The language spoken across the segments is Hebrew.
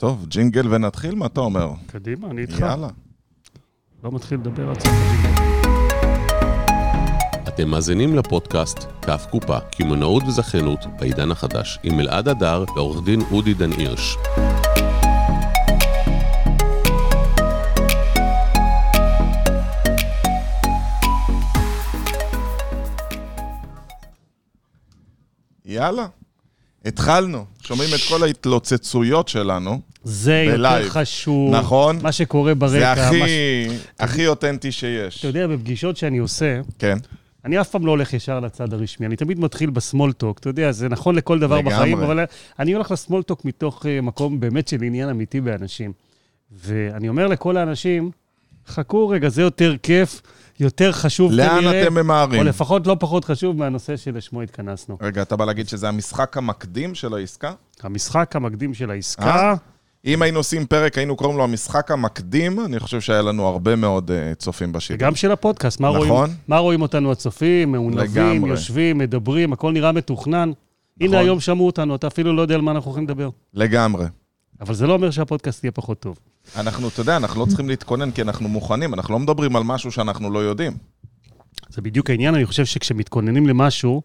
טוב, ג'ינגל ונתחיל, מה אתה אומר? קדימה, אני איתך. יאללה. לא מתחיל לדבר עד סוף הג'ינגל. אתם מאזינים לפודקאסט כף קופה, קמעונאות וזכיינות בעידן החדש, עם אלעד הדר ועורך דין אודי דן הירש. יאללה. התחלנו. שומעים את כל ההתלוצצויות שלנו. זה יותר בלייב. חשוב. נכון. מה שקורה ברקע. זה הכי, מה ש- הכי אותנטי שיש. אתה יודע, בפגישות שאני עושה, כן. אני אף פעם לא הולך ישר לצד הרשמי, אני תמיד מתחיל בסמולטוק, אתה יודע, זה נכון לכל דבר לגמרי. בחיים, אבל אני הולך לסמולטוק מתוך אה, מקום באמת של עניין אמיתי באנשים. ואני אומר לכל האנשים, חכו רגע, זה יותר כיף, יותר חשוב לאן כנראה, אתם ממהרים? או לפחות לא פחות חשוב מהנושא שלשמו התכנסנו. רגע, אתה בא להגיד שזה המשחק המקדים של העסקה? המשחק המקדים של אה? העסקה, אם היינו עושים פרק, היינו קוראים לו המשחק המקדים, אני חושב שהיה לנו הרבה מאוד uh, צופים בשידור. וגם של הפודקאסט, מה, נכון. רואים, מה רואים אותנו הצופים, מעונבים. יושבים, מדברים, הכל נראה מתוכנן. נכון. הנה היום שמעו אותנו, אתה אפילו לא יודע על מה אנחנו הולכים לדבר. לגמרי. אבל זה לא אומר שהפודקאסט יהיה פחות טוב. אנחנו, אתה יודע, אנחנו לא צריכים להתכונן כי אנחנו מוכנים, אנחנו לא מדברים על משהו שאנחנו לא יודעים. זה בדיוק העניין, אני חושב שכשמתכוננים למשהו,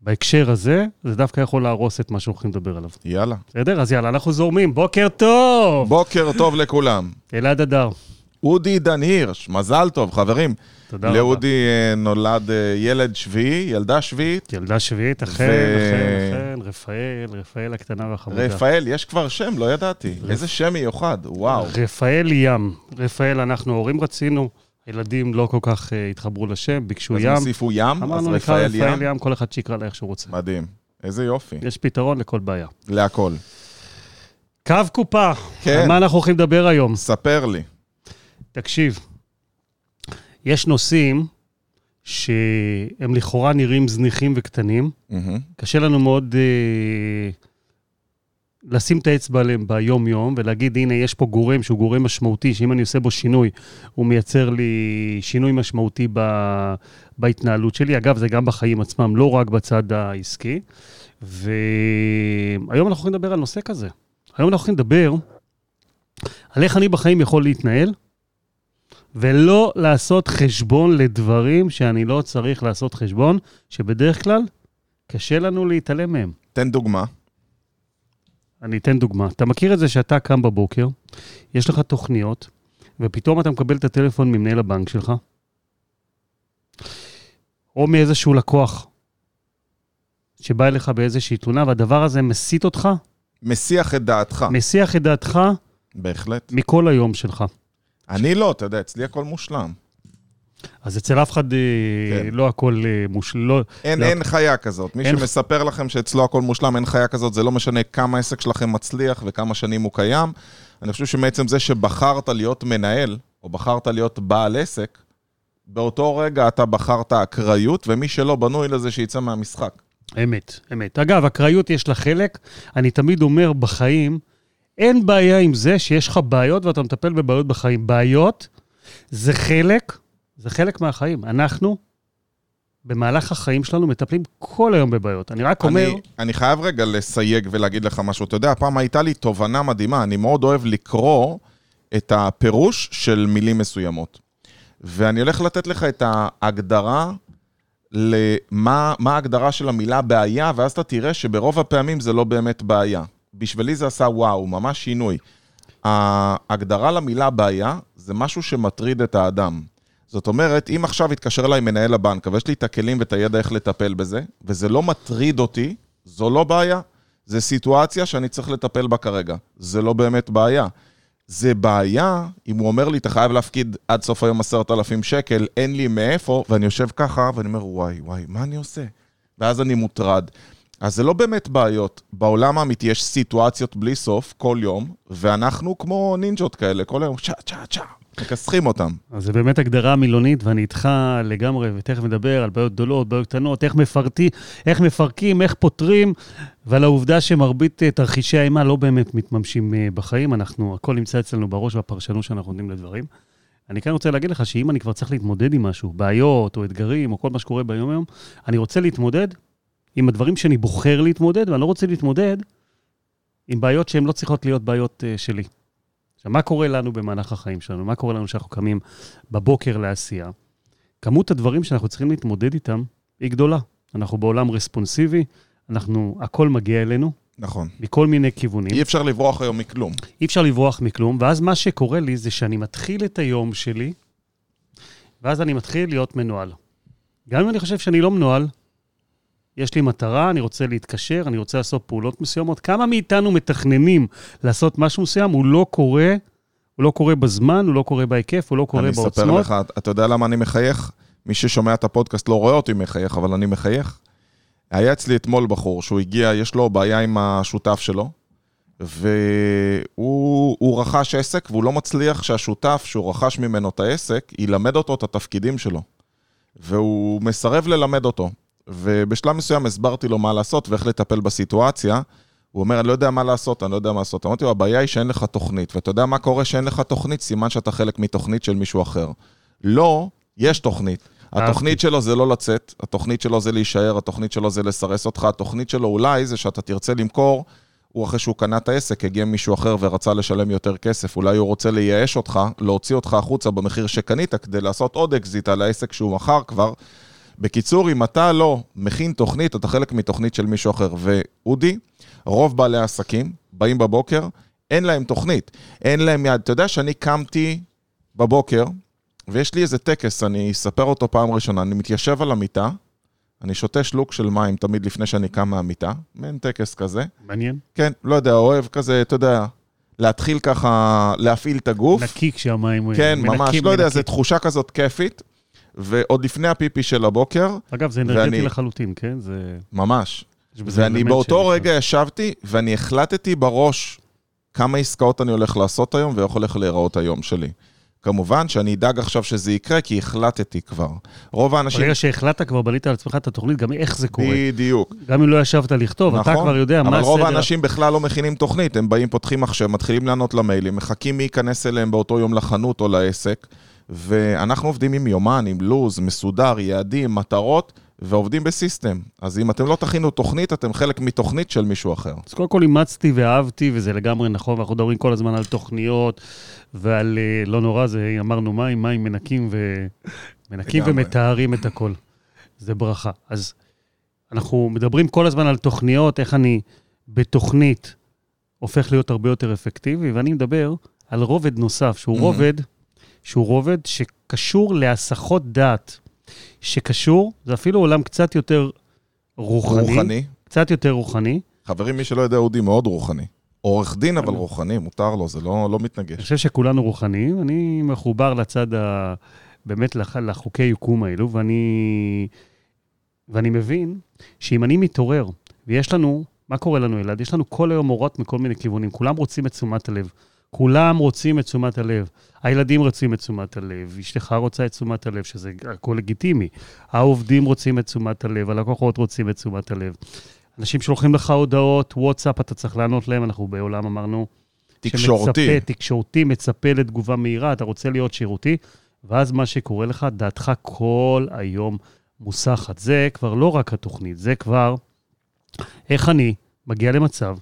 בהקשר הזה, זה דווקא יכול להרוס את מה שאנחנו הולכים לדבר עליו. יאללה. בסדר? אז יאללה, אנחנו זורמים. בוקר טוב! בוקר טוב לכולם. אלעד אדר. אודי דן הירש, מזל טוב, חברים. תודה רבה. לאודי אה, נולד אה, ילד שביעי, ילדה שביעית. ילדה שביעית, אכן, ו- אכן, אכן, רפאל, רפאל הקטנה והחמודה. רפאל, יש כבר שם, לא ידעתי. איזה שם מיוחד, וואו. רפאל ים. רפאל, אנחנו הורים רצינו, הילדים לא כל כך אה, התחברו לשם, ביקשו אז ים. הם הוסיפו ים, אז אמרנו, נקרא רפאל רפאל ים. ים, כל אחד שיקרא לה איך שהוא רוצה. מדהים. איזה יופי. יש פתרון לכל בעיה. להכל. קו קופה, כן. על מה אנחנו הולכים לדבר היום? ספר לי. תקשיב, יש נושאים שהם לכאורה נראים זניחים וקטנים, מהמם. קשה לנו מאוד אה, לשים את האצבע עליהם ביום-יום ולהגיד, הנה, יש פה גורם שהוא גורם משמעותי, שאם אני עושה בו שינוי, הוא מייצר לי שינוי משמעותי ב, בהתנהלות שלי. אגב, זה גם בחיים עצמם, לא רק בצד העסקי. והיום אנחנו הולכים לדבר על נושא כזה. היום אנחנו הולכים לדבר על איך אני בחיים יכול להתנהל, ולא לעשות חשבון לדברים שאני לא צריך לעשות חשבון, שבדרך כלל קשה לנו להתעלם מהם. תן דוגמה. אני אתן דוגמה. אתה מכיר את זה שאתה קם בבוקר, יש לך תוכניות, ופתאום אתה מקבל את הטלפון ממנהל הבנק שלך, או מאיזשהו לקוח שבא אליך באיזושהי תלונה, והדבר הזה מסיט אותך, מסיח את דעתך. מסיח את דעתך בהחלט. מכל היום שלך. אני לא, אתה יודע, אצלי הכל מושלם. אז אצל אף אחד אה, כן. לא הכל אה, מושלם. לא, אין, לא. אין חיה כזאת. מי אין- שמספר לכם שאצלו הכל מושלם, אין חיה כזאת, זה לא משנה כמה העסק שלכם מצליח וכמה שנים הוא קיים. אני חושב שמעצם זה שבחרת להיות מנהל, או בחרת להיות בעל עסק, באותו רגע אתה בחרת אקראיות, ומי שלא בנוי לזה שיצא מהמשחק. אמת, אמת. אגב, אקראיות יש לה חלק. אני תמיד אומר בחיים, אין בעיה עם זה שיש לך בעיות ואתה מטפל בבעיות בחיים. בעיות זה חלק, זה חלק מהחיים. אנחנו, במהלך החיים שלנו, מטפלים כל היום בבעיות. אני רק אומר, אני, אני חייב רגע לסייג ולהגיד לך משהו. אתה יודע, פעם הייתה לי תובנה מדהימה, אני מאוד אוהב לקרוא את הפירוש של מילים מסוימות. ואני הולך לתת לך את ההגדרה למה מה ההגדרה של המילה בעיה, ואז אתה תראה שברוב הפעמים זה לא באמת בעיה. בשבילי זה עשה וואו, ממש שינוי. ההגדרה למילה בעיה זה משהו שמטריד את האדם. זאת אומרת, אם עכשיו יתקשר אליי מנהל הבנק, ויש לי את הכלים ואת הידע איך לטפל בזה, וזה לא מטריד אותי, זו לא בעיה. זה סיטואציה שאני צריך לטפל בה כרגע. זה לא באמת בעיה. זה בעיה אם הוא אומר לי, אתה חייב להפקיד עד סוף היום עשרת אלפים שקל, אין לי מאיפה, ואני יושב ככה, ואני אומר, וואי, וואי, מה אני עושה? ואז אני מוטרד. אז זה לא באמת בעיות. בעולם האמיתי יש סיטואציות בלי סוף, כל יום, ואנחנו כמו נינג'ות כאלה, כל היום, צ'ה, צ'ה, צ'ה, מכסחים אותם. אז זה באמת הגדרה מילונית, ואני איתך לגמרי, ותכף נדבר על בעיות גדולות, בעיות קטנות, איך, מפרטי, איך מפרקים, איך פותרים, ועל העובדה שמרבית אה, תרחישי האימה לא באמת מתממשים אה, בחיים. אנחנו, הכל נמצא אצלנו בראש והפרשנות שאנחנו נותנים לדברים. אני כן רוצה להגיד לך שאם אני כבר צריך להתמודד עם משהו, בעיות או אתגרים או כל מה שקורה ביום-יום, אני רוצה להתמודד עם הדברים שאני בוחר להתמודד, ואני לא רוצה להתמודד עם בעיות שהן לא צריכות להיות בעיות uh, שלי. עכשיו, מה קורה לנו במהלך החיים שלנו? מה קורה לנו כשאנחנו קמים בבוקר לעשייה? כמות הדברים שאנחנו צריכים להתמודד איתם היא גדולה. אנחנו בעולם רספונסיבי, אנחנו, הכל מגיע אלינו, נכון. מכל מיני כיוונים. אי אפשר לברוח היום מכלום. אי אפשר לברוח מכלום, ואז מה שקורה לי זה שאני מתחיל את היום שלי, ואז אני מתחיל להיות מנוהל. גם אם אני חושב שאני לא מנוהל, יש לי מטרה, אני רוצה להתקשר, אני רוצה לעשות פעולות מסוימות. כמה מאיתנו מתכננים לעשות משהו מסוים, הוא לא קורה, הוא לא קורה בזמן, הוא לא קורה בהיקף, הוא לא קורה אני בעוצמות. אספר לך, אתה יודע למה אני מחייך? מי ששומע את הפודקאסט לא רואה אותי מחייך, אבל אני מחייך. היה אצלי אתמול בחור שהוא הגיע, יש לו בעיה עם השותף שלו, והוא הוא רכש עסק, והוא לא מצליח שהשותף שהוא רכש ממנו את העסק, ילמד אותו את התפקידים שלו. והוא מסרב ללמד אותו. ובשלב מסוים הסברתי לו מה לעשות ואיך לטפל בסיטואציה. הוא אומר, אני לא יודע מה לעשות, אני לא יודע מה לעשות. אמרתי לו, הבעיה היא שאין לך תוכנית, ואתה יודע מה קורה שאין לך תוכנית? סימן שאתה חלק מתוכנית של מישהו אחר. לא, יש תוכנית. התוכנית שלו זה לא לצאת, התוכנית שלו זה להישאר, התוכנית שלו זה לסרס אותך, התוכנית שלו אולי זה שאתה תרצה למכור, הוא אחרי שהוא קנה את העסק, הגיע מישהו אחר ורצה לשלם יותר כסף, אולי הוא רוצה לייאש אותך, להוציא אותך החוצה במחיר שקנית, כדי לעשות עוד אקזיט על העסק שהוא מכר כבר. בקיצור, אם אתה לא מכין תוכנית, אתה חלק מתוכנית של מישהו אחר. ואודי, רוב בעלי העסקים באים בבוקר, אין להם תוכנית, אין להם יד. אתה יודע שאני קמתי בבוקר, ויש לי איזה טקס, אני אספר אותו פעם ראשונה, אני מתיישב על המיטה, אני שותה שלוק של מים תמיד לפני שאני קם מהמיטה, מעין טקס כזה. מעניין. כן, לא יודע, אוהב כזה, אתה יודע, להתחיל ככה, להפעיל את הגוף. נקי כשהמים כן, מנקים, ממש, לא יודע, מנקים. זו תחושה כזאת כיפית. ועוד לפני הפיפי של הבוקר, אגב, זה אנרגטי ואני- לחלוטין, כן? זה... ממש. ואני באותו של- רגע ישבתי, ואני החלטתי בראש כמה עסקאות אני הולך לעשות היום, ואיך הולך להיראות היום שלי. כמובן שאני אדאג עכשיו שזה יקרה, כי החלטתי כבר. רוב האנשים... ברגע שהחלטת כבר, בנית על עצמך את התוכנית, גם איך זה קורה. בדיוק. גם אם לא ישבת לכתוב, אתה כבר יודע מה נכון. אבל רוב הסדר. האנשים בכלל לא מכינים תוכנית, הם באים, פותחים מחשב, מתחילים לענות למיילים, מחכים מי ייכנס אליהם באותו יום לחנות או לעסק, ואנחנו עובדים עם יומן, עם לו"ז, מסודר, יעדים, מטרות, ועובדים בסיסטם. אז אם אתם לא תכינו תוכנית, אתם חלק מתוכנית של מישהו אחר. אז קודם כל אימצתי ואהבתי, וזה לגמרי נכון, ואנחנו מדברים כל הזמן על תוכניות ועל, אה, לא נורא, זה אמרנו מים, מים מנקים ו... מנקים. ומטהרים את הכל. זה ברכה. אז אנחנו מדברים כל הזמן על תוכניות, איך אני בתוכנית הופך להיות הרבה יותר אפקטיבי, ואני מדבר על רובד נוסף, שהוא Mhm. רובד, שהוא רובד שקשור להסחות דעת, שקשור, זה אפילו עולם קצת יותר רוחני, רוחני. קצת יותר רוחני. חברים, מי שלא יודע, אודי מאוד רוחני. עורך דין, אבל רוחני, מותר לו, זה לא, לא אני מתנגש. חושב שכולנו רוחניים, אני מחובר לצד ה... באמת לח... לחוקי יקום האלו, ואני... ואני מבין שאם אני מתעורר, ויש לנו, מה קורה לנו, אלעד? יש לנו כל היום אורות מכל מיני כיוונים, כולם רוצים את תשומת הלב. כולם רוצים את תשומת הלב. הילדים רוצים את תשומת הלב, אשתך רוצה את תשומת הלב, שזה הכל לגיטימי. העובדים רוצים את תשומת הלב, הלקוחות רוצים את תשומת הלב. אנשים שולחים לך הודעות, וואטסאפ, אתה צריך לענות להם, אנחנו בעולם אמרנו, תקשורתי. שמצפה, תקשורתי, מצפה לתגובה מהירה, אתה רוצה להיות שירותי, ואז מה שקורה לך, דעתך כל היום מוסחת. זה כבר לא רק התוכנית, זה כבר איך אני מגיע למצב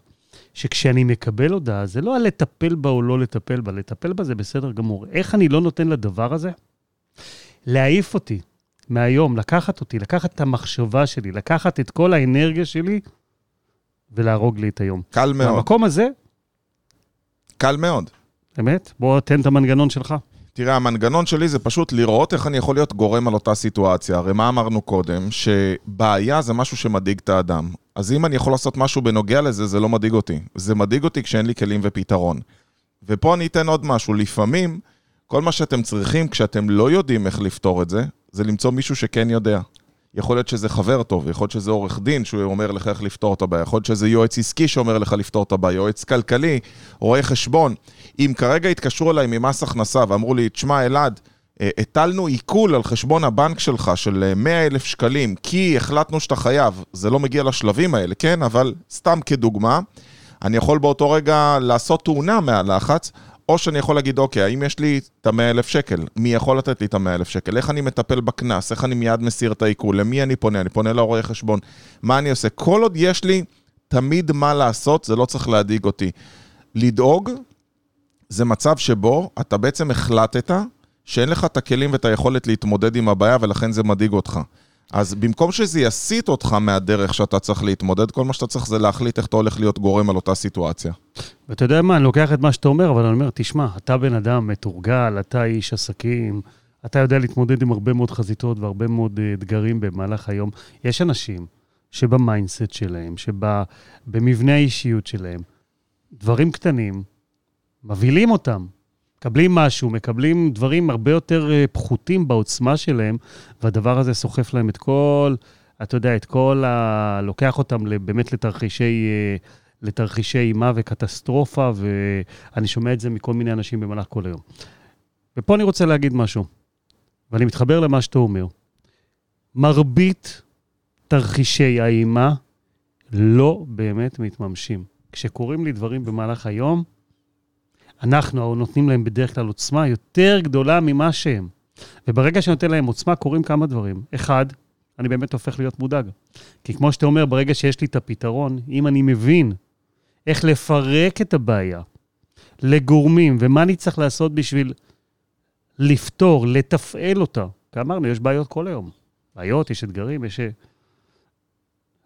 שכשאני מקבל הודעה, זה לא הלטפל בה או לא לטפל בה, לטפל בה זה בסדר גמור. איך אני לא נותן לדבר הזה להעיף אותי מהיום, לקחת אותי, לקחת את המחשבה שלי, לקחת את כל האנרגיה שלי ולהרוג לי את היום. קל מאוד, מהמקום הזה, קל מאוד. אמת? בוא תן את המנגנון שלך. תראה, המנגנון שלי זה פשוט לראות איך אני יכול להיות גורם על אותה סיטואציה. הרי מה אמרנו קודם? שבעיה זה משהו שמדאיג את האדם. אז אם אני יכול לעשות משהו בנוגע לזה, זה לא מדאיג אותי. זה מדאיג אותי כשאין לי כלים ופתרון. ופה אני אתן עוד משהו. לפעמים, כל מה שאתם צריכים כשאתם לא יודעים איך לפתור את זה, זה למצוא מישהו שכן יודע. יכול להיות שזה חבר טוב, יכול להיות שזה עורך דין שהוא אומר לך איך לפתור את הבעיה, יכול להיות שזה יועץ עסקי שאומר לך לפתור את הבעיה, יועץ כלכלי, רואה חשבון. אם כרגע התקשרו אליי ממס הכנסה ואמרו לי, תשמע, אלעד, אה, הטלנו עיכול על חשבון הבנק שלך של 100 אלף שקלים, כי החלטנו שאתה חייב, זה לא מגיע לשלבים האלה, כן? אבל סתם כדוגמה, אני יכול באותו רגע לעשות תאונה מהלחץ, או שאני יכול להגיד, אוקיי, האם יש לי את ה-100 אלף שקל? מי יכול לתת לי את ה-100 אלף שקל? איך אני מטפל בקנס? איך אני מיד מסיר את העיקול? למי אני פונה? אני פונה לרואה חשבון. מה אני עושה? כל עוד יש לי תמיד מה לעשות, זה לא צריך להדאיג אותי. לדאוג זה מצב שבו אתה בעצם החלטת שאין לך את הכלים ואת היכולת להתמודד עם הבעיה, ולכן זה מדאיג אותך. אז במקום שזה יסיט אותך מהדרך שאתה צריך להתמודד, כל מה שאתה צריך זה להחליט איך אתה הולך להיות גורם על אותה סיטואציה. ואתה יודע מה, אני לוקח את מה שאתה אומר, אבל אני אומר, תשמע, אתה בן אדם מתורגל, אתה איש עסקים, אתה יודע להתמודד עם הרבה מאוד חזיתות והרבה מאוד אה, אתגרים במהלך היום. יש אנשים שב mindset שלהם, שבמבנה האישיות שלהם, דברים קטנים, מבהילים אותם. מקבלים משהו, מקבלים דברים הרבה יותר אה, פחותים בעוצמה שלהם, והדבר הזה סוחף להם את כל, אתה יודע, את כל ה... לוקח אותם באמת לתרחישי, אה, לתרחישי אימה וקטסטרופה, ואני שומע את זה מכל מיני אנשים במהלך כל היום. ופה אני רוצה להגיד משהו, ואני מתחבר למה שאתה אומר. מרבית תרחישי האימה לא באמת מתממשים. כשקורים לי דברים במהלך היום, אנחנו נותנים להם בדרך כלל עוצמה יותר גדולה ממה שהם. וברגע שאני נותן להם עוצמה, קורים כמה דברים. אחד, אני באמת הופך להיות מודאג. כי כמו שאתה אומר, ברגע שיש לי את הפתרון, אם אני מבין איך לפרק את הבעיה לגורמים, ומה אני צריך לעשות בשביל לפתור, לתפעל אותה. כי אמרנו, יש בעיות כל היום. בעיות, יש אתגרים, יש...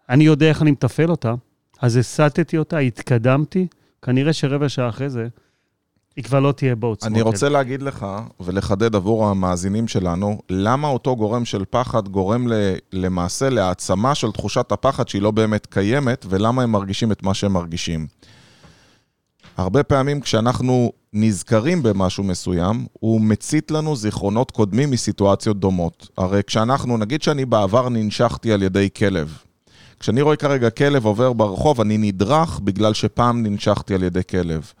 אני יודע איך אני מתפעל אותה, אז הסטתי אותה, התקדמתי, כנראה שרבע שעה אחרי זה, היא כבר לא תהיה בעוצמות. אני רוצה להגיד לך, ולחדד עבור המאזינים שלנו, למה אותו גורם של פחד גורם למעשה להעצמה של תחושת הפחד שהיא לא באמת קיימת, ולמה הם מרגישים את מה שהם מרגישים. הרבה פעמים כשאנחנו נזכרים במשהו מסוים, הוא מצית לנו זיכרונות קודמים מסיטואציות דומות. הרי כשאנחנו, נגיד שאני בעבר ננשכתי על ידי כלב. כשאני רואה כרגע כלב עובר ברחוב, אני נדרך בגלל שפעם ננשכתי על ידי כלב.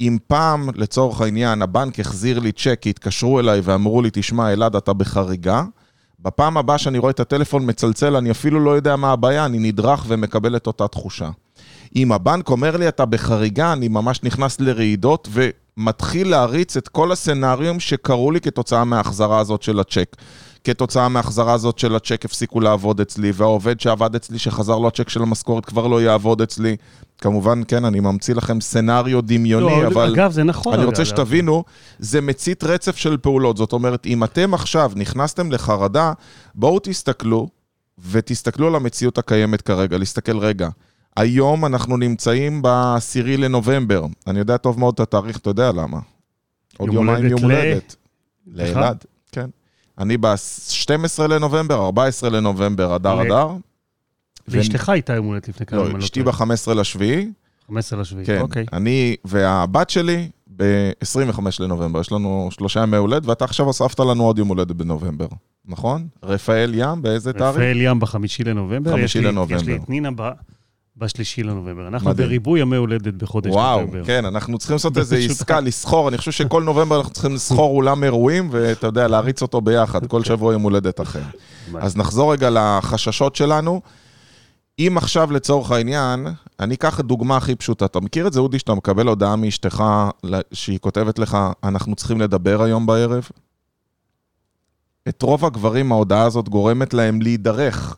אם פעם, לצורך העניין, הבנק החזיר לי צ'ק, התקשרו אליי ואמרו לי, תשמע, אלעד, אתה בחריגה, בפעם הבאה שאני רואה את הטלפון מצלצל, אני אפילו לא יודע מה הבעיה, אני נדרך ומקבל את אותה תחושה. אם הבנק אומר לי, אתה בחריגה, אני ממש נכנס לרעידות ומתחיל להריץ את כל הסצנריום שקרו לי כתוצאה מההחזרה הזאת של הצ'ק. כתוצאה מההחזרה הזאת של הצ'ק הפסיקו לעבוד אצלי, והעובד שעבד אצלי, שחזר לו הצ'ק של המשכורת, כבר לא יעבוד אצלי. כמובן, כן, אני ממציא לכם סצנריו דמיוני, לא, אבל... אגב, זה נכון. אני רוצה אגב. שתבינו, זה מצית רצף של פעולות. זאת אומרת, אם אתם עכשיו נכנסתם לחרדה, בואו תסתכלו, ותסתכלו על המציאות הקיימת כרגע, להסתכל רגע. היום אנחנו נמצאים ב-10 לנובמבר. אני יודע טוב מאוד את התאריך, אתה יודע למה. עוד יום יומיים יום הולדת. לאלעד. אני ב-12 לנובמבר, 14 לנובמבר, אדר אדר. לאשתך הייתה יום הולדת לפני כמה לא, ימים. אשתי ב-15 לשביעי, 15 לשביעי, כן. אוקיי. אני והבת שלי ב-25 לנובמבר, יש לנו שלושה ימי הולדת, ואתה עכשיו הוספת לנו עוד יום הולדת בנובמבר, נכון? רפאל ים, באיזה תאריך? רפאל ים בחמישי לנובמבר. חמישי לנובמבר. יש לי את נינה ב- בשלישי לנובמבר. אנחנו מדהים. בריבוי ימי הולדת בחודש וואו, נובמבר. כן, אנחנו צריכים לעשות איזו. עסקה, לסחור, אני חושב שכל נובמבר אנחנו צריכים לסחור אולם אירועים, ואתה יודע, להריץ אותו ביחד, כל שבוע יום הולדת אחר. אז נחזור רגע לחששות שלנו. אם עכשיו לצורך העניין, אני אקח דוגמה הכי פשוטה. אתה מכיר את זה, אודי, שאתה מקבל הודעה מאשתך שהיא כותבת לך, אנחנו צריכים לדבר היום בערב? את רוב הגברים ההודעה הזאת גורמת להם להידרך.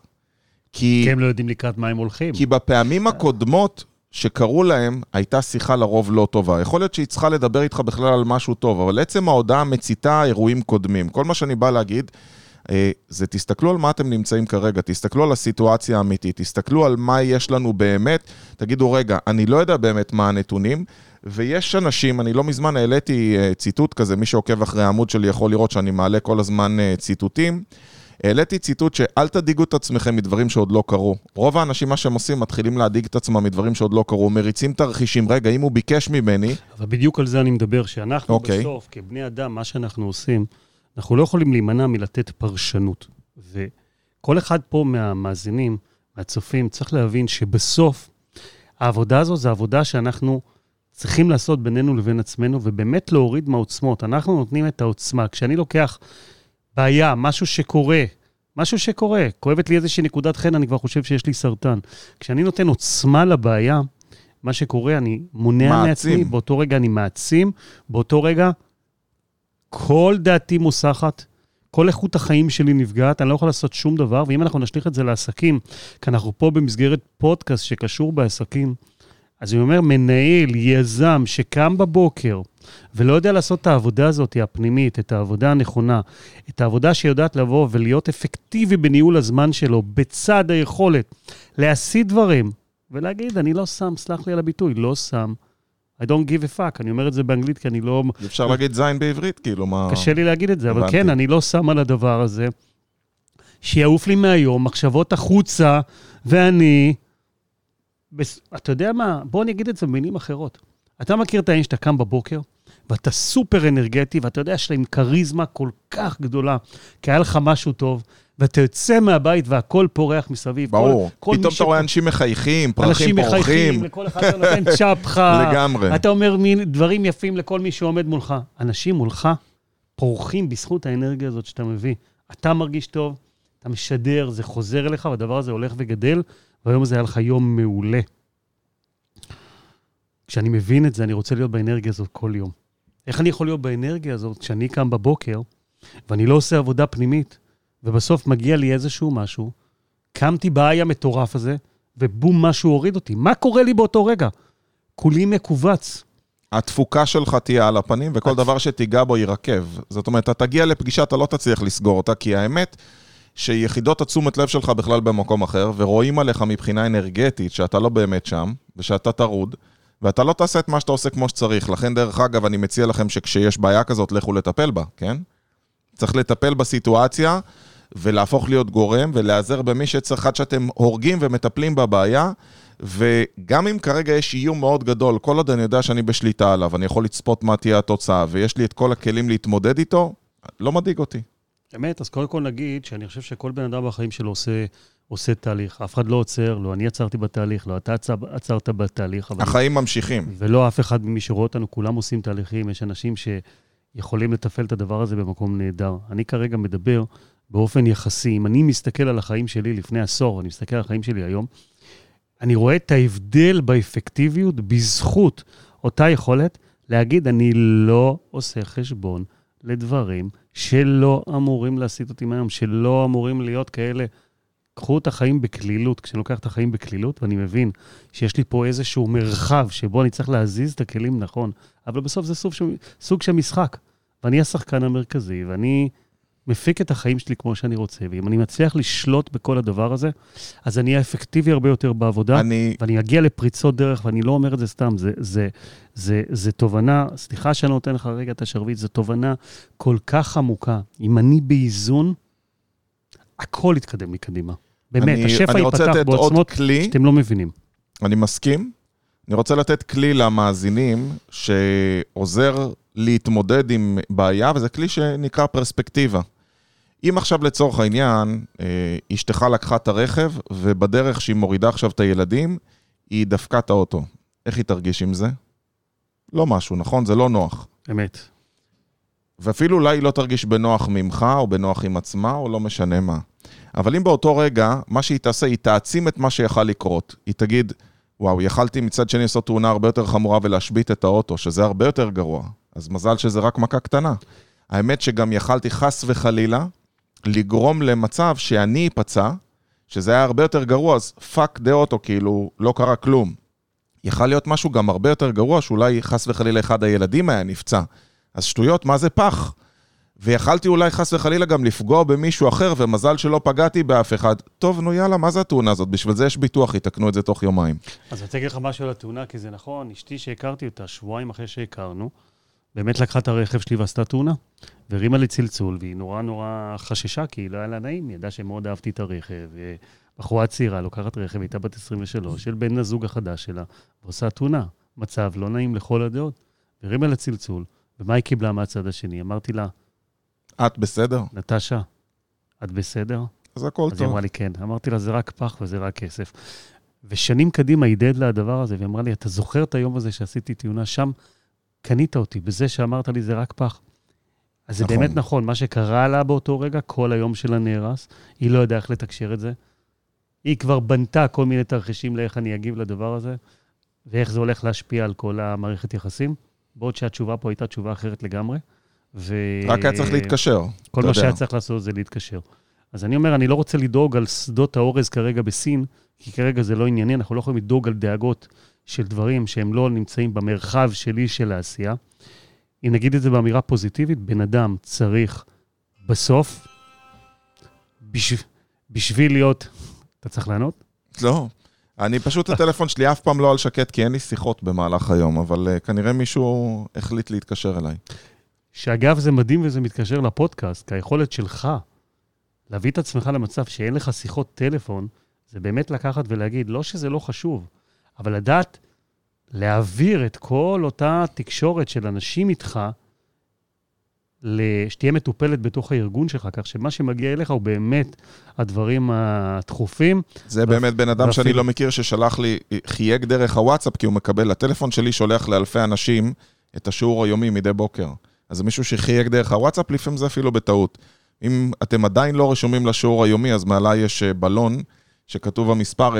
כי, כי הם לא יודעים לקראת מה הם הולכים. כי בפעמים הקודמות שקראו להם, הייתה שיחה לרוב לא טובה. יכול להיות שהיא צריכה לדבר איתך בכלל על משהו טוב, אבל עצם ההודעה מציתה אירועים קודמים. כל מה שאני בא להגיד, אה, זה תסתכלו על מה אתם נמצאים כרגע, תסתכלו על הסיטואציה האמיתית, תסתכלו על מה יש לנו באמת, תגידו, רגע, אני לא יודע באמת מה הנתונים, ויש אנשים, אני לא מזמן העליתי אה, ציטוט כזה, מי שעוקב אחרי העמוד שלי יכול לראות שאני מעלה כל הזמן אה, ציטוטים. העליתי ציטוט שאל תדאיגו את עצמכם מדברים שעוד לא קרו. רוב האנשים, מה שהם עושים, מתחילים להדאיג את עצמם מדברים שעוד לא קרו, מריצים תרחישים. רגע, אם הוא ביקש ממני, אבל בדיוק על זה אני מדבר, שאנחנו אוקיי. בסוף, כבני אדם, מה שאנחנו עושים, אנחנו לא יכולים להימנע מלתת פרשנות. וכל אחד פה מהמאזינים, מהצופים, צריך להבין שבסוף, העבודה הזו זו עבודה שאנחנו צריכים לעשות בינינו לבין עצמנו, ובאמת להוריד מהעוצמות. אנחנו נותנים את העוצמה. כשאני לוקח בעיה, משהו שקורה, משהו שקורה, כואבת לי איזושהי נקודת חן, אני כבר חושב שיש לי סרטן. כשאני נותן עוצמה לבעיה, מה שקורה, אני מונע מעצים. מעצמי, באותו רגע אני מעצים, באותו רגע כל דעתי מוסחת, כל איכות החיים שלי נפגעת, אני לא יכול לעשות שום דבר, ואם אנחנו נשליך את זה לעסקים, כי אנחנו פה במסגרת פודקאסט שקשור בעסקים, אז אני אומר, מנהל, יזם, שקם בבוקר ולא יודע לעשות את העבודה הזאת, הפנימית, את העבודה הנכונה, את העבודה שיודעת לבוא ולהיות אפקטיבי בניהול הזמן שלו, בצד היכולת להשיא דברים, ולהגיד, אני לא שם, סלח לי על הביטוי, לא שם. I don't give a fuck, אני אומר את זה באנגלית כי אני לא... אפשר להגיד זין בעברית, כאילו, מה... קשה לי להגיד את זה, אבל הבנתי. כן, אני לא שם על הדבר הזה. שיעוף לי מהיום, מחשבות החוצה, ואני... בס... אתה יודע מה? בוא אני אגיד את זה במילים אחרות. אתה מכיר את העניין שאתה קם בבוקר, ואתה סופר אנרגטי, ואתה יודע שיש להם כריזמה כל כך גדולה, כי היה לך משהו טוב, ואתה יוצא מהבית והכל פורח מסביב. ברור. כל, כל פתאום אתה רואה אנשים מחייכים, פרחים אנשים מחייכים, פורחים. לכל אחד אתה נותן צ'פחה. לגמרי. אתה אומר מין דברים יפים לכל מי שעומד מולך. אנשים מולך פורחים בזכות האנרגיה הזאת שאתה מביא. אתה מרגיש טוב, אתה משדר, זה חוזר אליך, והדבר הזה הולך וגדל, והיום הזה היה לך יום מעולה. כשאני מבין את זה, אני רוצה להיות באנרגיה הזאת כל יום. איך אני יכול להיות באנרגיה הזאת כשאני קם בבוקר, ואני לא עושה עבודה פנימית, ובסוף מגיע לי איזשהו משהו, קמתי באי המטורף הזה, ובום, משהו הוריד אותי. מה קורה לי באותו רגע? כולי מכווץ. התפוקה שלך תהיה על הפנים, וכל דבר שתיגע בו יירקב. זאת אומרת, אתה תגיע לפגישה, אתה לא תצליח לסגור אותה, כי האמת שיחידות התשומת לב שלך בכלל במקום אחר, ורואים עליך מבחינה אנרגטית שאתה לא באמת שם, ושאתה טרוד, ואתה לא תעשה את מה שאתה עושה כמו שצריך. לכן, דרך אגב, אני מציע לכם שכשיש בעיה כזאת, לכו לטפל בה, כן? צריך לטפל בסיטואציה ולהפוך להיות גורם ולהיעזר במי שצריך עד שאתם הורגים ומטפלים בבעיה. וגם אם כרגע יש איום מאוד גדול, כל עוד אני יודע שאני בשליטה עליו, אני יכול לצפות מה תהיה התוצאה, ויש לי את כל הכלים להתמודד איתו, לא מדאיג אותי. אמת, אז קודם כל נגיד שאני חושב שכל בן אדם בחיים שלו עושה, עושה תהליך. אף אחד לא עוצר, לא אני עצרתי בתהליך, לא אתה עצר, עצרת בתהליך. אבל... החיים ממשיכים. ולא אף אחד ממי שרואה אותנו, כולם עושים תהליכים. יש אנשים שיכולים לתפעל את הדבר הזה במקום נהדר. אני כרגע מדבר באופן יחסי. אם אני מסתכל על החיים שלי לפני עשור, אני מסתכל על החיים שלי היום, אני רואה את ההבדל באפקטיביות בזכות אותה יכולת להגיד, אני לא עושה חשבון לדברים שלא אמורים להסיט אותי מהיום, שלא אמורים להיות כאלה. קחו את החיים בקלילות, כשאני לוקח את החיים בקלילות, ואני מבין שיש לי פה איזשהו מרחב שבו אני צריך להזיז את הכלים נכון, אבל בסוף זה סוג, סוג של משחק, ואני השחקן המרכזי, ואני מפיק את החיים שלי כמו שאני רוצה, ואם אני מצליח לשלוט בכל הדבר הזה, אז אני אהיה אפקטיבי הרבה יותר בעבודה, אני, ואני אגיע לפריצות דרך, ואני לא אומר את זה סתם, זה, זה, זה, זה תובנה, סליחה שאני נותן לך רגע את השרביט, זו תובנה כל כך עמוקה. אם אני באיזון, הכל יתקדם לי קדימה. באמת, אני- השפע אני ייפתח בעוצמות כלי. שאתם לא מבינים. אני מסכים. אני רוצה לתת כלי למאזינים שעוזר להתמודד עם בעיה, וזה כלי שנקרא פרספקטיבה. אם עכשיו לצורך העניין, אה, אשתך לקחה את הרכב, ובדרך שהיא מורידה עכשיו את הילדים, היא דפקה את האוטו. איך היא תרגיש עם זה? לא משהו, נכון? זה לא נוח. אמת. ואפילו אולי היא לא תרגיש בנוח ממך, או בנוח עם עצמה, או לא משנה מה. אבל אם באותו רגע, מה שהיא תעשה, היא תעצים את מה שיכל לקרות. היא תגיד, וואו, יכלתי מצד שני לעשות תאונה הרבה יותר חמורה ולהשבית את האוטו, שזה הרבה יותר גרוע. אז מזל שזה רק מכה קטנה. האמת שגם יכלתי חס וחלילה לגרום למצב שאני אפצע, שזה היה הרבה יותר גרוע, אז fuck the אוטו, כאילו, לא קרה כלום. יכל להיות משהו גם הרבה יותר גרוע, שאולי חס וחלילה אחד הילדים היה נפצע. אז שטויות, מה זה פח? ויכלתי אולי חס וחלילה גם לפגוע במישהו אחר, ומזל שלא פגעתי באף אחד. טוב, נו יאללה, מה זה התאונה הזאת? בשביל זה יש ביטוח, יתקנו את זה תוך יומיים. אז אני רוצה להגיד לך משהו על התאונה, כי זה נכון, אשתי שהכרתי אותה שבועיים אחרי שהכרנו, באמת לקחה את הרכב שלי ועשתה תאונה, והרימה לי צלצול, והיא נורא נורא חששה, כי לא היה לה נעים, היא ידעה שמאוד אהבתי את הרכב. בחורה צעירה לוקחת רכב, הייתה בת 23, של בן הזוג החדש שלה, ועושה תאונה. מצב לא נעים לכל הדעות. והרימה לה צלצול, ומה היא קיבלה מהצד השני? אמרתי לה, את בסדר? נטשה, את בסדר? אז הכל אז היא טוב. אמרה לי, כן. אמרתי לה, זה רק פח וזה רק כסף. ושנים קדימה היא הדהד לה הדבר הזה, והיא אמרה לי, אתה זוכר את היום הזה שעשיתי תאונה שם? קנית אותי בזה שאמרת לי, זה רק פח. אז זה נכון. באמת נכון, מה שקרה לה באותו רגע, כל היום שלה נהרס, היא לא ידעה איך לתקשר את זה. היא כבר בנתה כל מיני תרחישים לאיך אני אגיב לדבר הזה, ואיך זה הולך להשפיע על כל המערכת יחסים, בעוד שהתשובה פה הייתה תשובה אחרת לגמרי. ו... רק היה צריך להתקשר. כל מה יודע. שהיה צריך לעשות זה להתקשר. אז אני אומר, אני לא רוצה לדאוג על שדות האורז כרגע בסין, כי כרגע זה לא ענייני, אנחנו לא יכולים לדאוג על דאגות של דברים שהם לא נמצאים במרחב שלי של העשייה. אם נגיד את זה באמירה פוזיטיבית, בן אדם צריך בסוף, בשב... בשביל להיות... אתה צריך לענות? לא. אני פשוט, הטלפון שלי אף פעם לא על שקט, כי אין לי שיחות במהלך היום, אבל uh, כנראה מישהו החליט להתקשר אליי. שאגב, זה מדהים וזה מתקשר לפודקאסט, כי היכולת שלך להביא את עצמך למצב שאין לך שיחות טלפון, זה באמת לקחת ולהגיד, לא שזה לא חשוב, אבל לדעת להעביר את כל אותה תקשורת של אנשים איתך, שתהיה מטופלת בתוך הארגון שלך, כך שמה שמגיע אליך הוא באמת הדברים הדחופים. זה באמת בן אדם שאני לא מכיר ששלח לי, חייג דרך הוואטסאפ, כי הוא מקבל, הטלפון שלי שולח לאלפי אנשים את השיעור היומי מדי בוקר. אז מישהו שחייג דרך הוואטסאפ, לפעמים זה אפילו בטעות. אם אתם עדיין לא רשומים לשיעור היומי, אז מעלה יש אה, בלון שכתוב המספר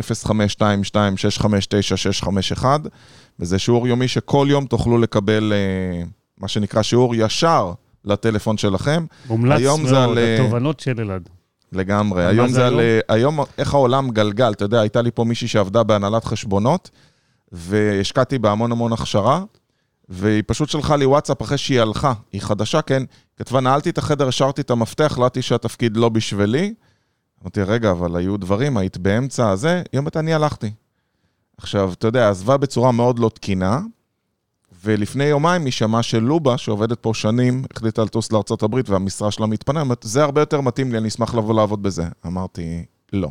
0522-659-651, וזה שיעור יומי שכל יום תוכלו לקבל אה, מה שנקרא שיעור ישר לטלפון שלכם. מומלץ היום זה מאוד, על, אה, התובנות של אלעד. לגמרי. היום זה זה על... היום? היום איך העולם גלגל. אתה יודע, הייתה לי פה מישהי שעבדה בהנהלת חשבונות, והשקעתי בה המון המון הכשרה, והיא פשוט שלחה לי וואטסאפ אחרי שהיא הלכה. היא חדשה, כן. כתבה, נעלתי את החדר, השארתי את המפתח, החלטתי שהתפקיד לא בשבילי. אמרתי, רגע, אבל היו דברים, היית באמצע הזה? היא אומרת, אני הלכתי. עכשיו, אתה יודע, עזבה בצורה מאוד לא תקינה, ולפני יומיים היא שמעה שלובה, שעובדת פה שנים, החליטה לטוס לארה"ב והמשרה שלה מתפנה, אומרת, זה הרבה יותר מתאים לי, אני אשמח לבוא לעבוד בזה. אמרתי, לא.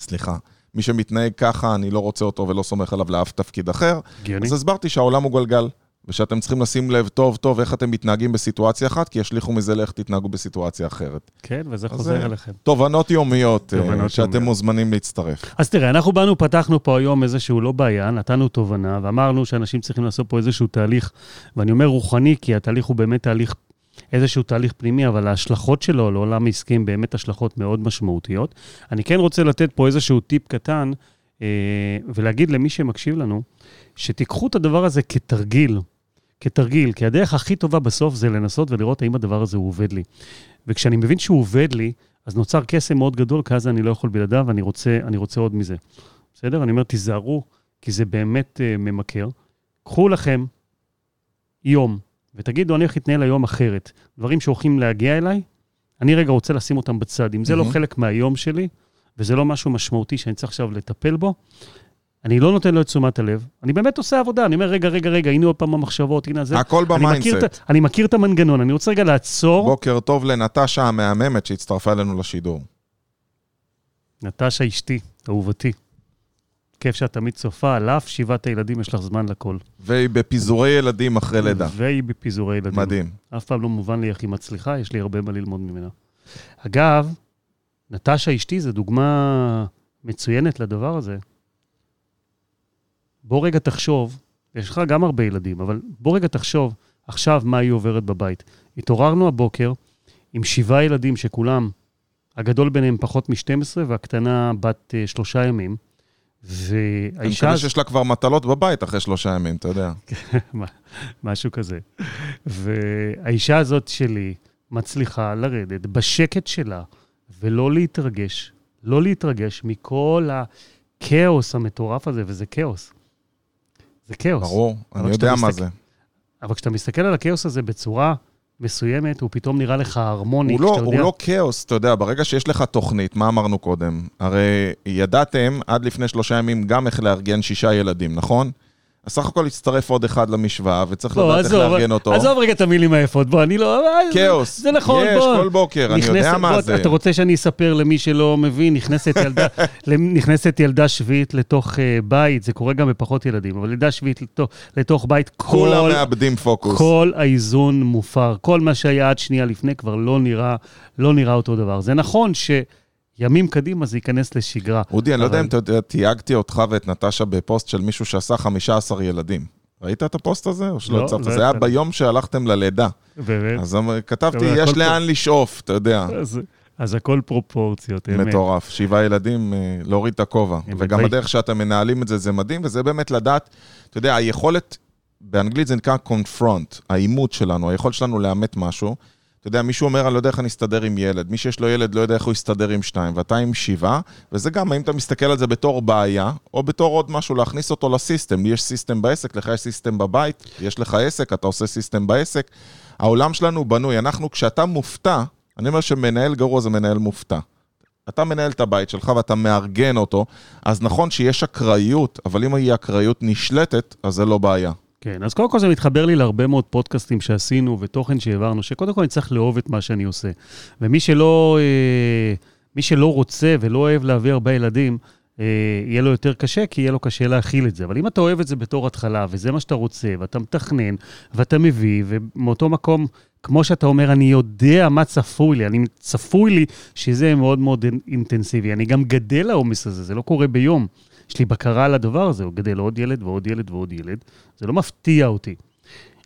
סליחה. מי שמתנהג ככה, אני לא רוצה אותו ולא סומך עליו לאף תפקיד אחר. הגיוני. אז הסברתי שהעולם הוא גלגל, ושאתם צריכים לשים לב טוב טוב איך אתם מתנהגים בסיטואציה אחת, כי ישליכו מזה לאיך תתנהגו בסיטואציה אחרת. כן, וזה אז חוזר אליכם. תובנות יומיות, אה, תובנות שאתם יומיות. מוזמנים להצטרף. אז תראה, אנחנו באנו, פתחנו פה היום איזשהו לא בעיה, נתנו תובנה, ואמרנו שאנשים צריכים לעשות פה איזשהו תהליך, ואני אומר רוחני, כי התהליך הוא באמת תהליך, איזשהו תהליך פנימי, אבל ההשלכות שלו לעולם העסקי הן באמת השלכות מאוד משמעותיות. אני כן רוצה לתת פה איזשהו טיפ קטן, אה, ולהגיד למי שמקשיב לנו, שתיקחו את הדבר הזה כתרגיל, כתרגיל, כי הדרך הכי טובה בסוף זה לנסות ולראות האם הדבר הזה עובד לי. וכשאני מבין שהוא עובד לי, אז נוצר קסם מאוד גדול, כי אז אני לא יכול בלעדיו, ואני רוצה, אני רוצה עוד מזה. בסדר? אני אומר, תיזהרו, כי זה באמת uh, ממכר. קחו לכם יום, ותגידו, אני הולך להתנהל היום אחרת. דברים שהולכים להגיע אליי, אני רגע רוצה לשים אותם בצד. אם זה לא. חלק מהיום שלי, וזה לא משהו משמעותי שאני צריך עכשיו לטפל בו, אני לא נותן לו את תשומת הלב. אני באמת עושה עבודה, אני אומר, רגע, רגע, רגע, הנה עוד פעם המחשבות, הנה זה. הכל ב mindset. אני מכיר את המנגנון, אני רוצה רגע לעצור. בוקר טוב לנטשה המהממת שהצטרפה אלינו לשידור. נטשה אשתי, אהובתי. כיף שאת תמיד צופה, על אף שבעת הילדים יש לך זמן לכל. והיא בפיזורי ילדים אחרי לידה. והיא בפיזורי ילדים. מדהים. אף פעם לא מובן לי איך היא מצליחה, יש לי הרבה מה ללמוד ממנה. אגב, נטשה אשתי זו דוגמה מצוינת לדבר הזה. בוא רגע תחשוב, יש לך גם הרבה ילדים, אבל בוא רגע תחשוב עכשיו מה היא עוברת בבית. התעוררנו הבוקר עם שבעה ילדים שכולם, הגדול ביניהם פחות מ-12 והקטנה בת אה, שלושה ימים. אני והאישה... מקווה שיש לה כבר מטלות בבית אחרי שלושה ימים, אתה יודע. משהו כזה. והאישה הזאת שלי מצליחה לרדת בשקט שלה ולא להתרגש, לא להתרגש מכל הכאוס המטורף הזה, וזה כאוס. זה כאוס. ברור, אני יודע מה מסתכל- זה. אבל כשאתה מסתכל על הכאוס הזה בצורה מסוימת, הוא פתאום נראה לך הרמוני, הוא לא, כשאתה הוא יודע... לא כאוס, אתה יודע, ברגע שיש לך תוכנית, מה אמרנו קודם? הרי ידעתם עד לפני שלושה ימים גם איך לארגן שישה ילדים, נכון? אז סך הכל הצטרף עוד אחד למשוואה, וצריך בוא, לדעת איך לארגן אותו. עזוב רגע את המילים היפות, בוא, אני לא... כאוס. זה נכון, יש, בוא. כל בוקר, אני יודע נכנסת- מה בוא, זה. אתה רוצה שאני אספר למי שלא מבין, נכנסת ילדה, נכנסת ילדה שביעית לתוך אה, בית, זה קורה גם בפחות ילדים, אבל ילדה שביעית לתוך, לתוך בית, כולם כל, מאבדים פוקוס. כל האיזון מופר. כל מה שהיה עד שנייה לפני כבר לא נראה, לא נראה אותו דבר. זה נכון שימים קדימה זה ייכנס לשגרה. אודי, אני לא יודע אם אתה יודע, תייגתי אותך ואת נטשה בפוסט של מישהו שעשה 15 ילדים. ראית את הפוסט הזה? או שלא לא, הצבת? לא זה היה. ביום שהלכתם ללידה. באמת. אז אמר- כתבתי, יש לאן לשאוף, אתה יודע. אז, הכל פרופורציות, אמת. מטורף. שבעה ילדים, אה, להוריד את הכובע. וגם הדרך שאתם מנהלים את זה, זה מדהים, וזה באמת לדעת, אתה יודע, היכולת באנגלית זה נקרא confront, האימות שלנו, היכולת שלנו לאמת משהו. אתה יודע, מישהו אומר, אני לא יודע איך אני אסתדר עם ילד. מי שיש לו ילד לא יודע איך הוא יסתדר עם שניים, ואתה עם שבעה, וזה גם, האם אתה מסתכל על זה בתור בעיה, או בתור עוד משהו, להכניס אותו ל system. לי יש system בעסק, לך יש system בבית, יש לך עסק, אתה עושה system בעסק. העולם שלנו בנוי, אנחנו, כשאתה מופתע, אני אומר שמנהל גרוע זה מנהל מופתע. אתה מנהל את הבית שלך ואתה מארגן אותו, אז נכון שיש אקראיות, אבל אם היא אקראיות נשלטת, אז זה לא בעיה. כן, אז קודם כל זה מתחבר לי להרבה מאוד פודקאסטים שעשינו ותוכן שהעברנו, שקודם כל אני צריך לאהוב את מה שאני עושה. ומי שלא, אה, מי שלא רוצה ולא אוהב להביא הרבה ילדים, אה, יהיה לו יותר קשה, כי יהיה לו קשה להכיל את זה. אבל אם אתה אוהב את זה בתור התחלה, וזה מה שאתה רוצה, ואתה מתכנן, ואתה מביא, ומאותו מקום, כמו שאתה אומר, אני יודע מה צפוי לי, אני צפוי לי שזה מאוד מאוד אינטנסיבי. אני גם גדל לעומס הזה, זה לא קורה ביום. יש לי בקרה על הדבר הזה, הוא גדל עוד ילד ועוד ילד ועוד ילד. זה לא מפתיע אותי.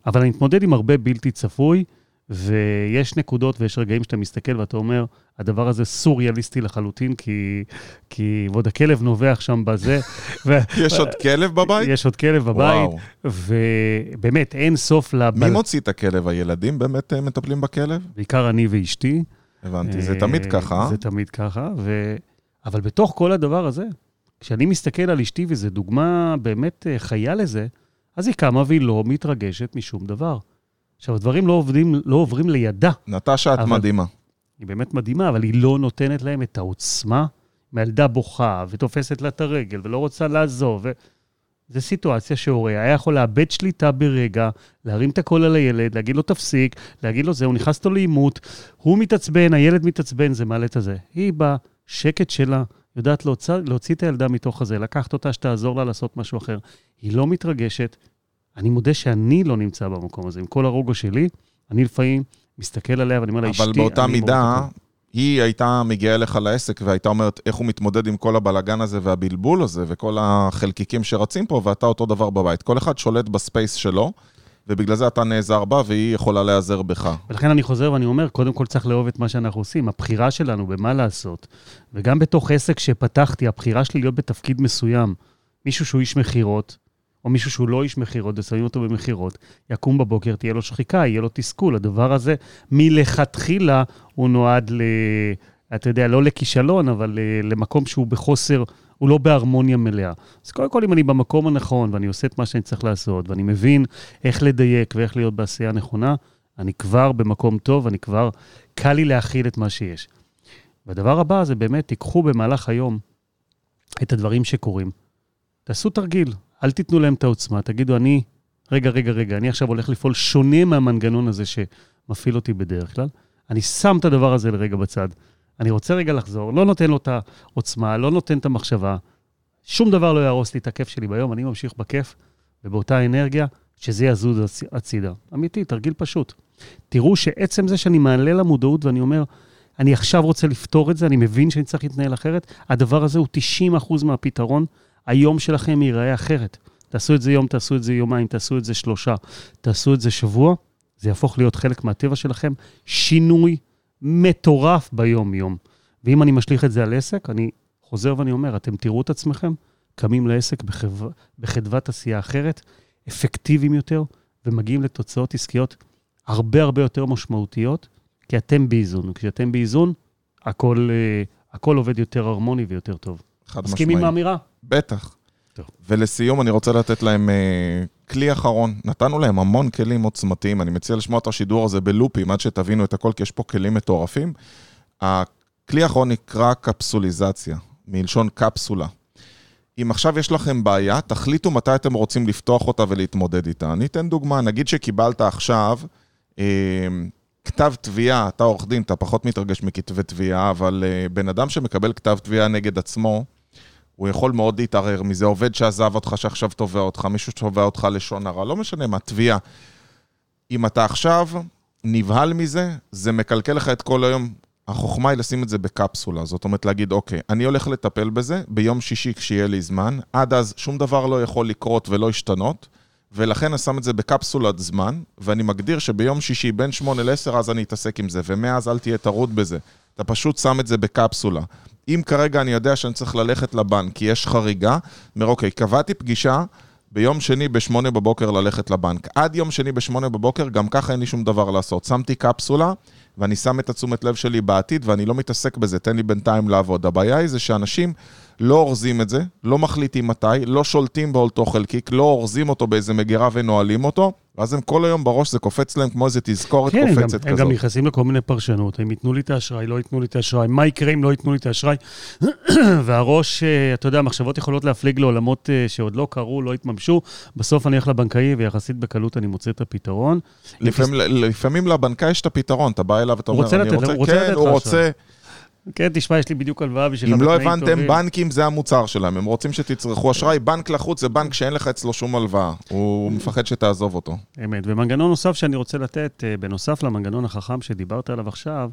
אבל אני מתמודד עם הרבה בלתי צפוי, ויש נקודות ויש רגעים שאתה מסתכל ואתה אומר, הדבר הזה סוריאליסטי לחלוטין, כי, כי ועוד הכלב נובח שם בזה. ו... יש עוד כלב בבית? יש עוד כלב בבית, וואו. ובאמת, אין סוף לבל... מי מוציא את הכלב? הילדים באמת אה, מטפלים בכלב? בעיקר אני ואשתי. הבנתי, זה תמיד אה, ככה. זה תמיד ככה, ו... אבל בתוך כל הדבר הזה, כשאני מסתכל על אשתי, וזו דוגמה באמת אה, חיה לזה, אז היא קמה והיא לא מתרגשת משום דבר. עכשיו, הדברים לא, עובדים, לא עוברים לידה. נטשה, את מדהימה. היא באמת מדהימה, אבל היא לא נותנת להם את העוצמה. מהילדה בוכה ותופסת לה את הרגל ולא רוצה לעזוב. ו... זו סיטואציה שהורה היה יכול לאבד שליטה ברגע, להרים את הקול על הילד, להגיד לו תפסיק, להגיד לו זהו, נכנס אותו לעימות, הוא מתעצבן, הילד מתעצבן, זה מעלה את הזה. היא בשקט שלה, יודעת להוציא, להוציא את הילדה מתוך הזה, לקחת אותה שתעזור לה לעשות משהו אחר. היא לא מתרגשת. אני מודה שאני לא נמצא במקום הזה. עם כל הרוגו שלי, אני לפעמים מסתכל עליה ואני אומר לה, אשתי, אבל באותה מידה, היא הייתה מגיעה אליך לעסק והייתה אומרת איך הוא מתמודד עם כל הבלגן הזה והבלבול הזה וכל החלקיקים שרצים פה, ואתה אותו דבר בבית. כל אחד שולט ב space שלו. ובגלל זה אתה נעזר בה, והיא יכולה להיעזר בך. ולכן אני חוזר ואני אומר, קודם כל צריך לאהוב את מה שאנחנו עושים, הבחירה שלנו במה לעשות. וגם בתוך עסק שפתחתי, הבחירה שלי להיות בתפקיד מסוים, מישהו שהוא איש מכירות, או מישהו שהוא לא איש מכירות ושמים אותו במכירות, יקום בבוקר, תהיה לו שחיקה, יהיה לו תסכול. הדבר הזה, מלכתחילה, הוא נועד ל... אתה יודע, לא לכישלון, אבל למקום שהוא בחוסר הוא לא בהרמוניה מלאה. אז קודם כל, אם אני במקום הנכון, ואני עושה את מה שאני צריך לעשות, ואני מבין איך לדייק ואיך להיות בעשייה נכונה, אני כבר במקום טוב, אני כבר, קל לי להכיל את מה שיש. והדבר הבא זה באמת, תיקחו במהלך היום את הדברים שקורים. תעשו תרגיל, אל תיתנו להם את העוצמה, תגידו, אני, רגע, רגע, רגע, אני עכשיו הולך לפעול שונה מהמנגנון הזה שמפעיל אותי בדרך כלל. אני שם את הדבר הזה לרגע בצד. אני רוצה רגע לחזור, לא נותן לו את העוצמה, לא נותן את המחשבה. שום דבר לא יהרוס לי את הכיף שלי ביום, אני ממשיך בכיף, ובאותה אנרגיה, שזה יזוז הצידה. אמיתי, תרגיל פשוט. תראו שעצם זה שאני מעלה למודעות ואני אומר, אני עכשיו רוצה לפתור את זה, אני מבין שאני צריך להתנהל אחרת, הדבר הזה הוא 90% מהפתרון. היום שלכם ייראה אחרת. תעשו את זה יום, תעשו את זה יומיים, תעשו את זה שלושה, תעשו את זה שבוע, זה יהפוך להיות חלק מהטבע שלכם. שינוי מטורף ביום-יום. ואם אני משליך את זה על עסק, אני חוזר ואני אומר, אתם תראו את עצמכם קמים לעסק בחדו... בחדוות עשייה אחרת, אפקטיביים יותר, ומגיעים לתוצאות עסקיות הרבה הרבה יותר משמעותיות, כי אתם באיזון. וכשאתם באיזון, הכל, אה, הכל עובד יותר הרמוני ויותר טוב. חד משמעי. מסכים עם האמירה? בטח. ולסיום, אני רוצה לתת להם uh, כלי אחרון. נתנו להם המון כלים עוצמתיים, אני מציע לשמוע את השידור הזה בלופים עד שתבינו את הכל, כי יש פה כלים מטורפים. הכלי האחרון נקרא קפסוליזציה, מלשון קפסולה. אם עכשיו יש לכם בעיה, תחליטו מתי אתם רוצים לפתוח אותה ולהתמודד איתה. אני אתן דוגמה, נגיד שקיבלת עכשיו אה, כתב תביעה, אתה עורך דין, אתה פחות מתרגש מכתבי תביעה, אבל אה, בן אדם שמקבל כתב תביעה נגד עצמו, הוא יכול מאוד להתערער מזה. עובד שעזב אותך, שעכשיו תובע אותך, מישהו שתובע אותך לשון הרע, לא משנה מה, תביעה. אם אתה עכשיו נבהל מזה, זה מקלקל לך את כל היום. החוכמה היא לשים את זה בקפסולה, זאת אומרת להגיד, אוקיי, אני הולך לטפל בזה ביום שישי כשיהיה לי זמן, עד אז שום דבר לא יכול לקרות ולא השתנות, ולכן אני שם את זה בקפסולת זמן, ואני מגדיר שביום שישי בין 8 ל-10 אז אני אתעסק עם זה, ומאז אל תהיה טרוד בזה. אתה פשוט שם את זה בקפסולה. אם כרגע אני יודע שאני צריך ללכת לבנק כי יש חריגה, אומר, אוקיי, קבעתי פגישה ביום שני בשמונה בבוקר ללכת לבנק. עד יום שני בשמונה בבוקר, גם ככה אין לי שום דבר לעשות. שמתי קפסולה, ואני שם את התשומת לב שלי בעתיד, ואני לא מתעסק בזה, תן לי בינתיים לעבוד. הבעיה היא זה שאנשים לא אורזים את זה, לא מחליטים מתי, לא שולטים באותו חלקיק, לא אורזים אותו באיזה מגירה ונועלים אותו, ואז הם כל היום בראש, זה קופץ להם כמו איזה תזכורת כן, הם גם, קופצת הם כזאת. גם נכנסים לכל מיני פרשנות, הם ייתנו לי את האשראי, לא ייתנו לי את האשראי, מה יקרה אם לא ייתנו לי את האשראי? והראש, אה, אתה יודע, המחשבות יכולות להפליג לעולמות אה, שעוד לא קרו, לא התממשו, בסוף אני הולך לבנקאי ויחסית בקלות אני מוצא את הפתרון. לפעמים, לפעמים לבנקאי יש את הפתרון, אתה בא אליו ואתה אומר, רוצה אני לתת- רוצה, הוא רוצה כן, לתת הוא לך רוצה, כן, תשמע, יש לי בדיוק הלוואה בשבילך אם לא הבנתם, טובים. בנקים זה המוצר שלהם, הם רוצים שתצרכו אשראי, בנק לחוץ זה בנק שאין לך אצלו שום הלוואה, הוא מפחד שתעזוב אותו. אמת. ומנגנון נוסף שאני רוצה לתת, אה, בנוסף למנגנון החכם שדיברת עליו עכשיו,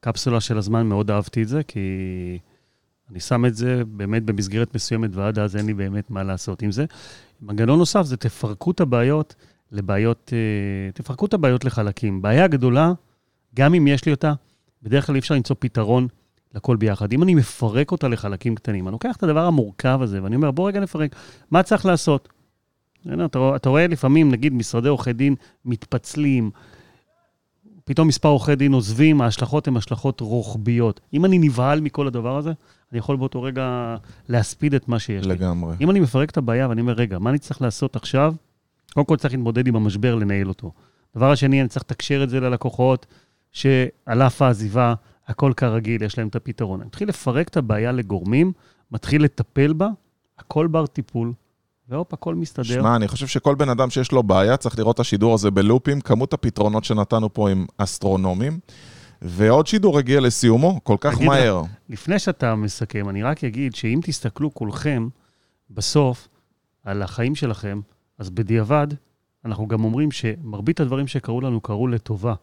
קפסולה של הזמן, מאוד אהבתי את זה, כי אני שם את זה באמת במסגרת מסוימת, ועד אז אין לי באמת מה לעשות עם זה. מנגנון נוסף זה תפרקו את הבעיות לבעיות, אה, תפרקו את הבעיות לחלקים. בעיה גדולה, גם אם יש לי אותה, בדרך כלל אי אפשר למצוא פתרון לכל ביחד. אם אני מפרק אותה לחלקים קטנים, אני לוקח את הדבר המורכב הזה, ואני אומר, בוא רגע נפרק, מה צריך לעשות? אתה, אתה רואה לפעמים, נגיד, משרדי עורכי דין מתפצלים, פתאום מספר עורכי דין עוזבים, ההשלכות הן השלכות רוחביות. אם אני נבהל מכל הדבר הזה, אני יכול באותו רגע להספיד את מה שיש לי. לגמרי. אם אני מפרק את הבעיה ואני אומר, רגע, מה אני צריך לעשות עכשיו? קודם כל צריך להתמודד עם המשבר, לנהל אותו. דבר השני, אני צריך לתקשר את זה ללקוחות, שעל אף העזיבה, הכל כרגיל, יש להם את הפתרון. אני מתחיל לפרק את הבעיה לגורמים, מתחיל לטפל בה, הכל בר טיפול, והופ, הכל מסתדר. שמע, אני חושב שכל בן אדם שיש לו בעיה צריך לראות את השידור הזה בלופים, כמות הפתרונות שנתנו פה הם אסטרונומיים, ועוד שידור הגיע לסיומו כל כך מהר. לפני שאתה מסכם, אני רק אגיד שאם תסתכלו כולכם בסוף על החיים שלכם, אז בדיעבד, אנחנו גם אומרים שמרבית הדברים שקרו לנו קרו לטובה,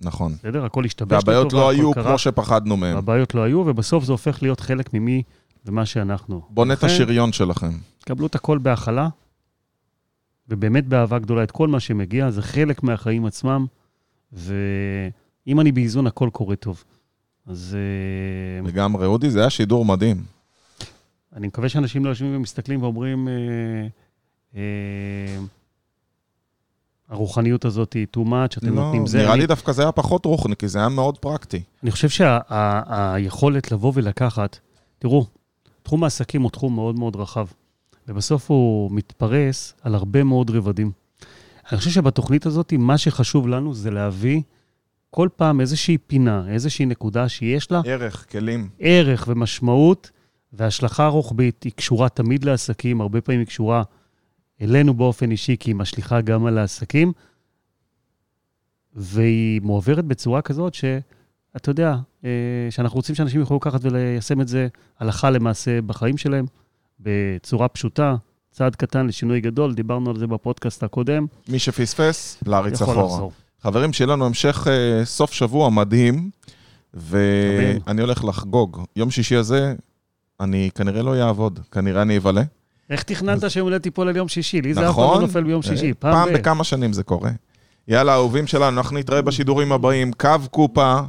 נכון. בסדר? הכל השתבש לטובה, והבעיות לא היו קרה, כמו שפחדנו מהם. והבעיות לא היו, ובסוף זה הופך להיות חלק ממי ומה שאנחנו. בונה את השריון שלכם. קבלו את הכל בהכלה, ובאמת באהבה גדולה את כל מה שמגיע, זה חלק מהחיים עצמם, ואם אני באיזון, הכל קורה טוב. אז אה, לגמרי. אודי, זה היה שידור מדהים. אני מקווה שאנשים לא יושבים ומסתכלים ואומרים, אה, אה, הרוחניות הזאת היא too much, אתם לא, נותנים זה. נראה אני, לי דווקא זה היה פחות רוחני, כי זה היה מאוד פרקטי. אני חושב שהיכולת לבוא ולקחת, תראו, תחום העסקים הוא תחום מאוד מאוד רחב, ובסוף הוא מתפרס על הרבה מאוד רבדים. אני חושב שבתוכנית הזאת, מה שחשוב לנו זה להביא כל פעם איזושהי פינה, איזושהי נקודה שיש לה ערך, כלים. ערך ומשמעות, והשלכה רוחבית היא קשורה תמיד לעסקים, הרבה פעמים היא קשורה אלינו באופן אישי, כי היא משליכה גם על העסקים, והיא מועברת בצורה כזאת שאתה יודע, אה, שאנחנו רוצים שאנשים יוכלו לקחת וליישם את זה הלכה למעשה בחיים שלהם, בצורה פשוטה, צעד קטן לשינוי גדול, דיברנו על זה בפודקאסט הקודם. מי שפספס, להריץ אחורה. לחזור. חברים, שיהיה לנו המשך אה, סוף שבוע מדהים, ואני. הולך לחגוג. יום שישי הזה, אני כנראה לא אעבוד, כנראה אני אבלה. איך תכננת שיום הולדת תיפול על יום שישי? לי זה אף פעם נכון? לא נופל ביום שישי. אה, פעם פעם ב... בכמה שנים זה קורה. יאללה, אהובים שלנו, אנחנו נתראה בשידורים הבאים. קו קופה,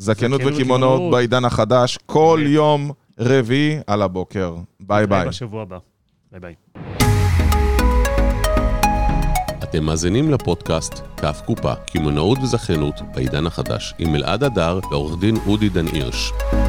וקמעונאות וקמעונאות. בעידן החדש, כל אמת. יום רביעי על הבוקר. ביי ביי. בשבוע הבא. ביי ביי. אתם מאזינים לפודקאסט קו קופה, קמעונאות וזכיינות בעידן החדש, עם אלעד הדר ועורך דין אודי דן הירש.